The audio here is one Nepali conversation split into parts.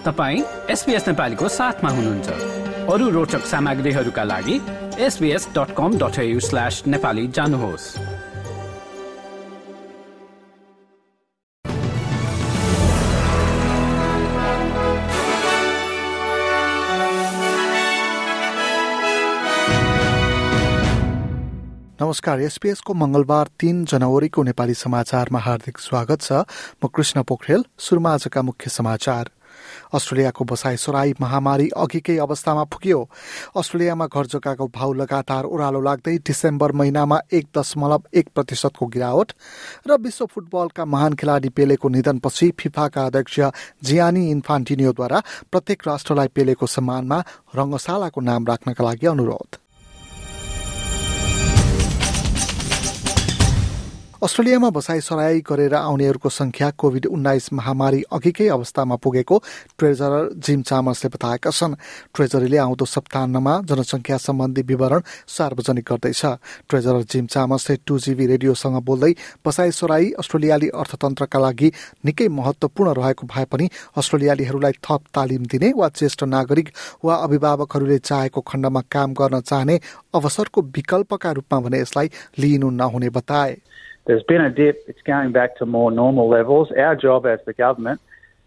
तपाईँ एसपिएस नेपालीको साथमा हुनुहुन्छ। अरू रोचक सामग्रीहरूका लागि SBS dot com dot slash Nepali जानुहोस्। नमस्कार एसपीएसको मंगलबार तीन जनवरीको नेपाली समाचारमा हार्दिक स्वागत छ। म कृष्ण पोखरेल सुरुमा आजका मुख्य समाचार। अस्ट्रेलियाको बसाई सराई महामारी अघिकै अवस्थामा पुग्यो। अस्ट्रेलियामा घर जग्गाको भाउ लगातार ओह्रालो लाग्दै डिसेम्बर महिनामा एक दशमलव एक प्रतिशतको गिरावट र विश्व फुटबलका महान खेलाडी पेलेको निधनपछि फिफाका अध्यक्ष जियानी इन्फान्टिनियोद्वारा प्रत्येक राष्ट्रलाई पेलेको सम्मानमा रङ्गशालाको नाम राख्नका लागि अनुरोध। अस्ट्रेलियामा बसाई सराई गरेर आउनेहरूको संख्या कोविड उन्नाइस महामारी अघिकै अवस्थामा पुगेको ट्रेजरर जिम चामर्सले बताएका छन्। ट्रेजरीले आउँदो सप्ताहमा जनसंख्या सम्बन्धी विवरण सार्वजनिक गर्दैछ। ट्रेजरर जिम चामर्सले टू जीबी रेडियोसँग बोल्दै बसाई सराई अस्ट्रेलियाली अर्थतन्त्रका लागि निकै महत्वपूर्ण रहेको भए पनि अस्ट्रेलियालीहरूलाई थप तालिम दिने वा ज्येष्ठ नागरिक वा अभिभावकहरूले चाहेको खण्डमा काम गर्न चाहने अवसरको विकल्पका रूपमा भने यसलाई लिइनु नहुने बताए। there's been a dip. It's going back to more normal levels. Our job as the government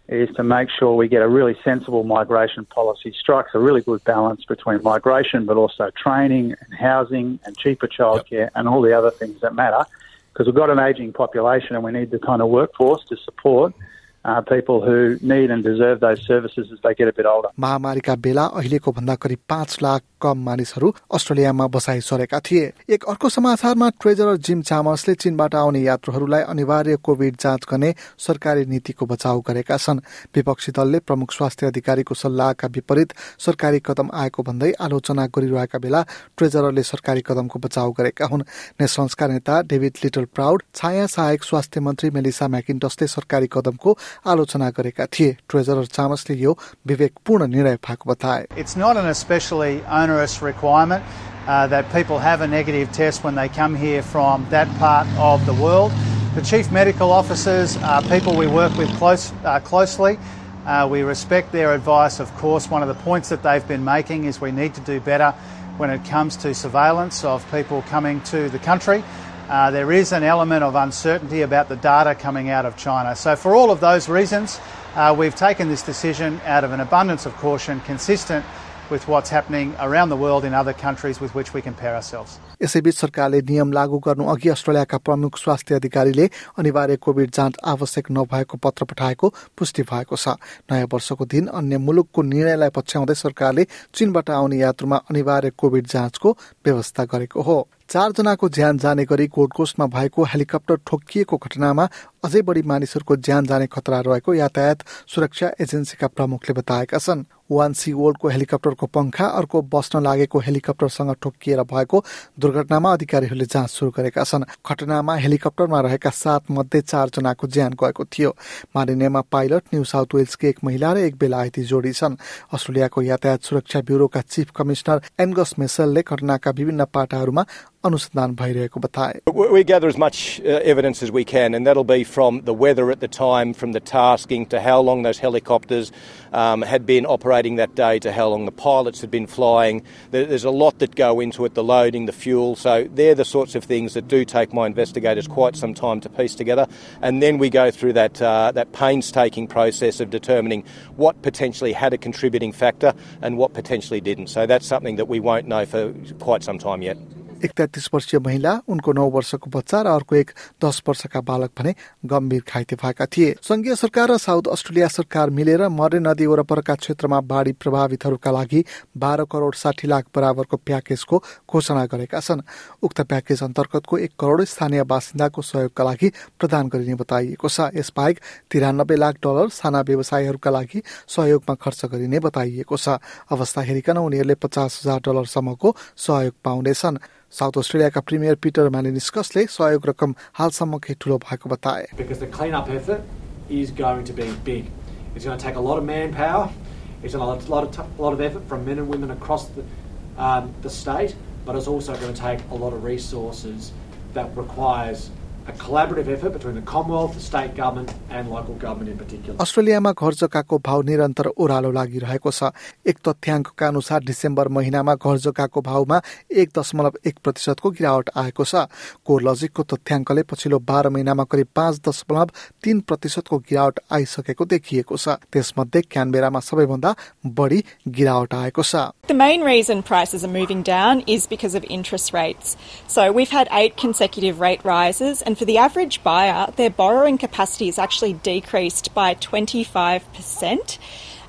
is to make sure we get a really sensible migration policy, strikes a really good balance between migration, but also training and housing and cheaper childcare yep. and all the other things that matter. Because we've got an ageing population and we need the kind of workforce to support uh, people who need and deserve those services as they get a bit older. महामारीका बेला अहिलेको भन्दा करिब पाँच लाख कम मानिसहरू अस्ट्रेलियामा बसाइ सरेका थिए। एक अर्को समाचारमा ट्रेजरर जिम चामसले चीनबाट आउने यात्रुहरूलाई अनिवार्य कोविड जाँच गर्ने सरकारी नीतिको बचाउ गरेका छन्। विपक्षी दलले प्रमुख स्वास्थ्य अधिकारीको सल्लाहका विपरीत सरकारी कदम आएको भन्दै आलोचना गरिरहेका बेला ट्रेजररले सरकारी कदमको बचाउ गरेका हुन्। नेसनल्सका नेता डेभिड लिटल प्राउड छाया सहायक स्वास्थ्य मन्त्री मेलिसा म्याकिन्टसले सरकारी कदमको आलोचना गरेका थिए। ट्रेजरर चामसले यो विवेकपूर्ण निर्णय भएको बताए। Onerous requirement uh, that people have a negative test when they come here from that part of the world. The chief medical officers are people we work with close, uh, closely. Uh, we respect their advice, of course. One of the points that they've been making is we need to do better when it comes to surveillance of people coming to the country. Uh, there is an element of uncertainty about the data coming out of China. So, for all of those reasons, uh, we've taken this decision out of an abundance of caution, consistent with what's happening around the world in other countries with which we compare ourselves. यसैबीच सरकारले नियम लागू गर्नु अघि अस्ट्रेलियाका प्रमुख स्वास्थ्य अधिकारीले अनिवार्य कोविड जाँच आवश्यक नभएको पत्र पठाएको पुष्टि भएको छ नयाँ वर्षको दिन अन्य मुलुकको निर्णयलाई पछ्याउँदै सरकारले चीनबाट आउने यात्रुमा अनिवार्य कोविड जाँचको व्यवस्था गरेको हो चारजनाको ज्यान जाने गरी कोस्टमा भएको हेलिकप्टर ठोकिएको घटनामा अझै बढी मानिसहरूको ज्यान जाने खतरा रहेको यातायात सुरक्षा एजेन्सीका प्रमुखले बताएका छन्। वान सी वर्ल्डको हेलिकप्टरको पंखा अर्को बस्न लागेको हेलिकप्टरसँग ठोकिएर भएको दुर्घटनामा अधिकारीहरूले जाँच सुरु गरेका छन्। घटनामा हेलिकप्टरमा रहेका सात मध्ये चारजनाको ज्यान गएको थियो। मारिनेमा पाइलट न्यू साउथ वेल्सकी एक महिला र एक बेलायती जोडी छन्। अस्ट्रेलियाको यातायात सुरक्षा ब्युरोका चिफ कमिश्नर एनगस मेसलले घटनाका विभिन्न पाटाहरूमा अनुसन्धान भइरहेको बताए। From the weather at the time, from the tasking to how long those helicopters um, had been operating that day, to how long the pilots had been flying. There's a lot that go into it, the loading, the fuel. So they're the sorts of things that do take my investigators quite some time to piece together, and then we go through that uh, that painstaking process of determining what potentially had a contributing factor and what potentially didn't. So that's something that we won't know for quite some time yet. एक वर्षीय महिला उनको नौ वर्षको बच्चा र अर्को एक दस वर्षका बालक भने गम्भीर घाइते भएका थिए। संघीय सरकार र साउथ अस्ट्रेलिया सरकार मिलेर मरे नदी वरपरका क्षेत्रमा बाढी प्रभावितहरूका लागि बाह्र करोड साठी लाख बराबरको प्याकेजको घोषणा गरेका छन्। उक्त प्याकेज अन्तर्गतको एक करोड स्थानीय बासिन्दाको सहयोगका लागि प्रदान गरिने बताइएको छ। यसबाहेक तिरानब्बे लाख डलर साना व्यवसायीहरूका लागि सहयोगमा खर्च गरिने बताइएको छ। अवस्था हेरिकन उनीहरूले पचास हजार डलरसम्मको सहयोग पाउनेछन्। साउथ अस्ट्रेलियाका प्रिमियर पिटर म्यालिनिस्कसले सहयोग रकम हालसम्म केही ठुलो भएको बताए But it's also going to take a lot of resources that requires a collaborative effort between the Commonwealth, the state government, and local government in particular. अस्ट्रेलियामा घर जग्गाको भाव निरन्तर ओह्रालो लागिरहेको छ एक तथ्याङ्कका अनुसार डिसेम्बर महिनामा घर जग्गाको भावमा एक दशमलव एक प्रतिशतको गिरावट आएको छ कोर लजिकको तथ्याङ्कले पछिल्लो बाह्र महिनामा करिब पाँच दशमलव तीन प्रतिशतको गिरावट आइसकेको देखिएको छ त्यसमध्ये क्यानबेरामा सबैभन्दा बढी गिरावट आएको छ The main reason prices are moving down is because of interest rates. So we've had eight consecutive rate rises, and And for the average buyer, their borrowing capacity is actually decreased by 25%.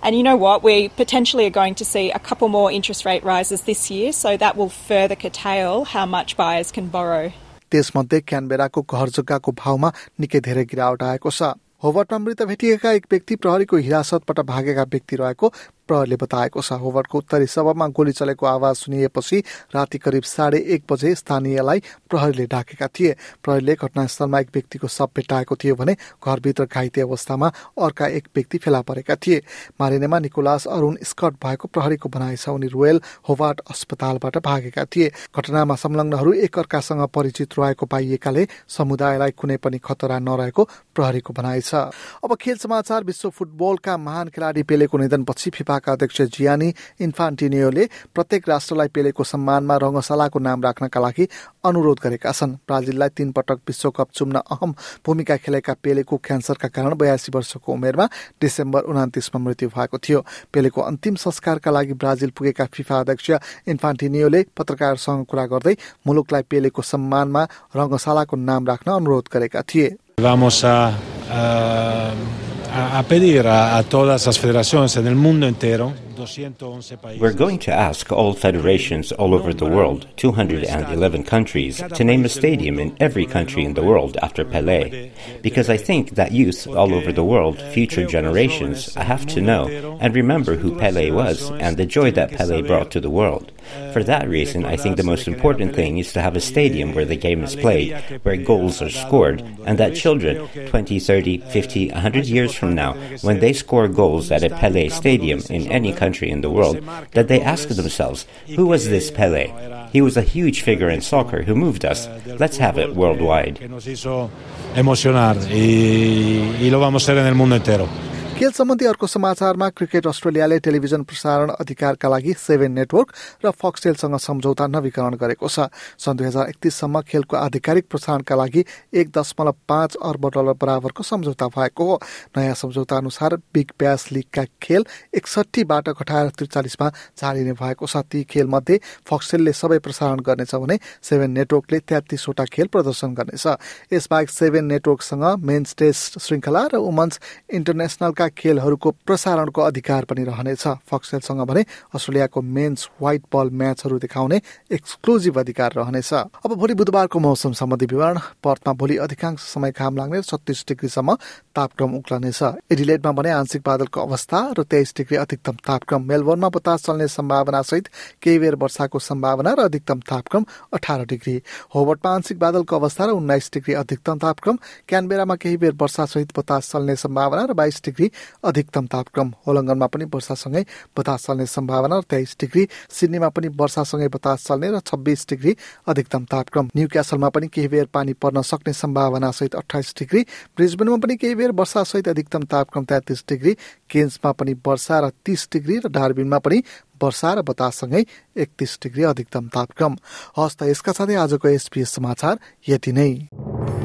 And you know what? We potentially are going to see a couple more interest rate rises this year, so that will further curtail how much buyers can borrow. त्यसमध्ये क्यानबेराको घरजुकाको भावमा निकै धेरै गिरावट आएको छ होबर्टमा मृत भेटिएका एक व्यक्ति प्रहरीको हिरासतबाट भागेका व्यक्ति रहेको प्रहरले बताएको छ। होवर्डको उत्तरी सभामा गोली चलेको आवाज सुनिएपछि राति करिब साढे एक बजे स्थानीयलाई प्रहरीले ढाकेका थिए। प्रहरीले घटनास्थलमा एक व्यक्तिको शव भेटाएको थियो भने घरभित्र घाइते अवस्थामा अर्का एक व्यक्ति फेला परेका थिए। मारिनेमा निकोलास अरुण स्कट भएको प्रहरीको भनाइ छ। उनी रोयल होवार्ड अस्पतालबाट भागेका थिए। घटनामा संलग्नहरू एक अर्कासँग परिचित रहेको पाइएकाले समुदायलाई कुनै पनि खतरा नरहेको प्रहरीको भनाइ छ। अब खेल समाचार विश्व फुटबलका महान खेलाडी पेलेको निधनपछि फिफा फिफाका अध्यक्ष जियानी इन्फान्टिनियोले प्रत्येक राष्ट्रलाई पेलेको सम्मानमा रङ्गशालाको नाम राख्नका लागि अनुरोध गरेका छन्। ब्राजिललाई तीन पटक विश्वकप चुम्न अहम भूमिका खेलेका पेलेको क्यान्सरका कारण बयासी वर्षको उमेरमा डिसेम्बर उनातिसमा मृत्यु भएको थियो। पेलेको अन्तिम संस्कारका लागि ब्राजिल पुगेका फिफा अध्यक्ष इन्फान्टिनियोले पत्रकारसँग कुरा गर्दै मुलुकलाई पेलेको सम्मानमा रङ्गशालाको नाम राख्न अनुरोध गरेका थिए। A, pedir a, a todas las federaciones en el mundo entero We're going to ask all federations all over the world, 211 countries, to name a stadium in every country in the world after Pelé. Because I think that youth all over the world, future generations, have to know and remember who Pelé was and the joy that Pelé brought to the world. For that reason, I think the most important thing is to have a stadium where the game is played, where goals are scored, and that children, 20, 30, 50, 100 years from now, when they score goals at a Pelé stadium in any country, country in the world that they ask themselves, who was this Pele? He was a huge figure in soccer who moved us. Let's have it worldwide. खेल सम्बन्धी अर्को समाचारमा क्रिकेट अस्ट्रेलियाले टेलिभिजन प्रसारण अधिकारका लागि सेभेन नेटवर्क र फक्सटेलसँग सम्झौता नवीकरण गरेको छ। सन् दुई हजार एकतिससम्म खेलको आधिकारिक प्रसारणका लागि एक दशमलव पाँच अर्ब डलर बराबरको सम्झौता भएको हो। नयाँ सम्झौता अनुसार बिग ब्यास लिगका खेल एकसठीबाट घटाएर त्रिचालिसमा झारिने भएको छ। ती खेल मध्ये फक्सटेलले सबै प्रसारण गर्नेछ भने सेभेन नेटवर्कले तेत्तिसवटा खेल प्रदर्शन गर्नेछ। यसबाहेक सेभेन नेटवर्कसँग मेन्स टेस्ट श्रृङ्खला र वुमन्स इन्टरनेसनलका खेलहरूको प्रसारणको अधिकार पनि रहनेछ। फक्सेलसँग भने अस्ट्रेलियाको मेन्स व्हाइट बल म्याचहरू देखाउने एक्सक्लुजिभ अधिकार रहनेछ। अब भोलि बुधबारको मौसम सम्बन्धी विवरण। पर्थमा भोलि अधिकांश समय घाम लाग्ने छत्तिस डिग्रीसम्म तापक्रम उक्लनेछ। एडिलेटमा भने आंशिक बादलको अवस्था र तेइस डिग्री अधिकतम तापक्रम मेलबोर्नमा बतास चल्ने सम्भावना सहित केही बेर वर्षाको सम्भावना र अधिकतम तापक्रम अठार डिग्री। होबर्टमा आंशिक बादलको अवस्था र उन्नाइस डिग्री अधिकतम तापक्रम। क्यानबेरामा केही बेर वर्षा सहित बतास चल्ने सम्भावना र बाइस डिग्री अधिकतम तापक्रम होलङ्गनमा पनि वर्षासँगै बतास चल्ने सम्भावना र तेइस डिग्री। सिडनीमा पनि वर्षासँगै बतास चल्ने र छब्बिस डिग्री अधिकतम तापक्रम। न्यू क्यासलमा पनि केही बेर पानी पर्न सक्ने सम्भावना सहित अठाइस डिग्री। ब्रिजबेनमा पनि केही बेर वर्षा सहित अधिकतम तापक्रम तेत्तिस डिग्री। केन्समा पनि वर्षा र तीस डिग्री र डार्बिनमा पनि वर्षा र बताससँगै एकतिस डिग्री अधिकतम तापक्रम। हस् त यसका साथै आजको एसपिएस समाचार यति नै।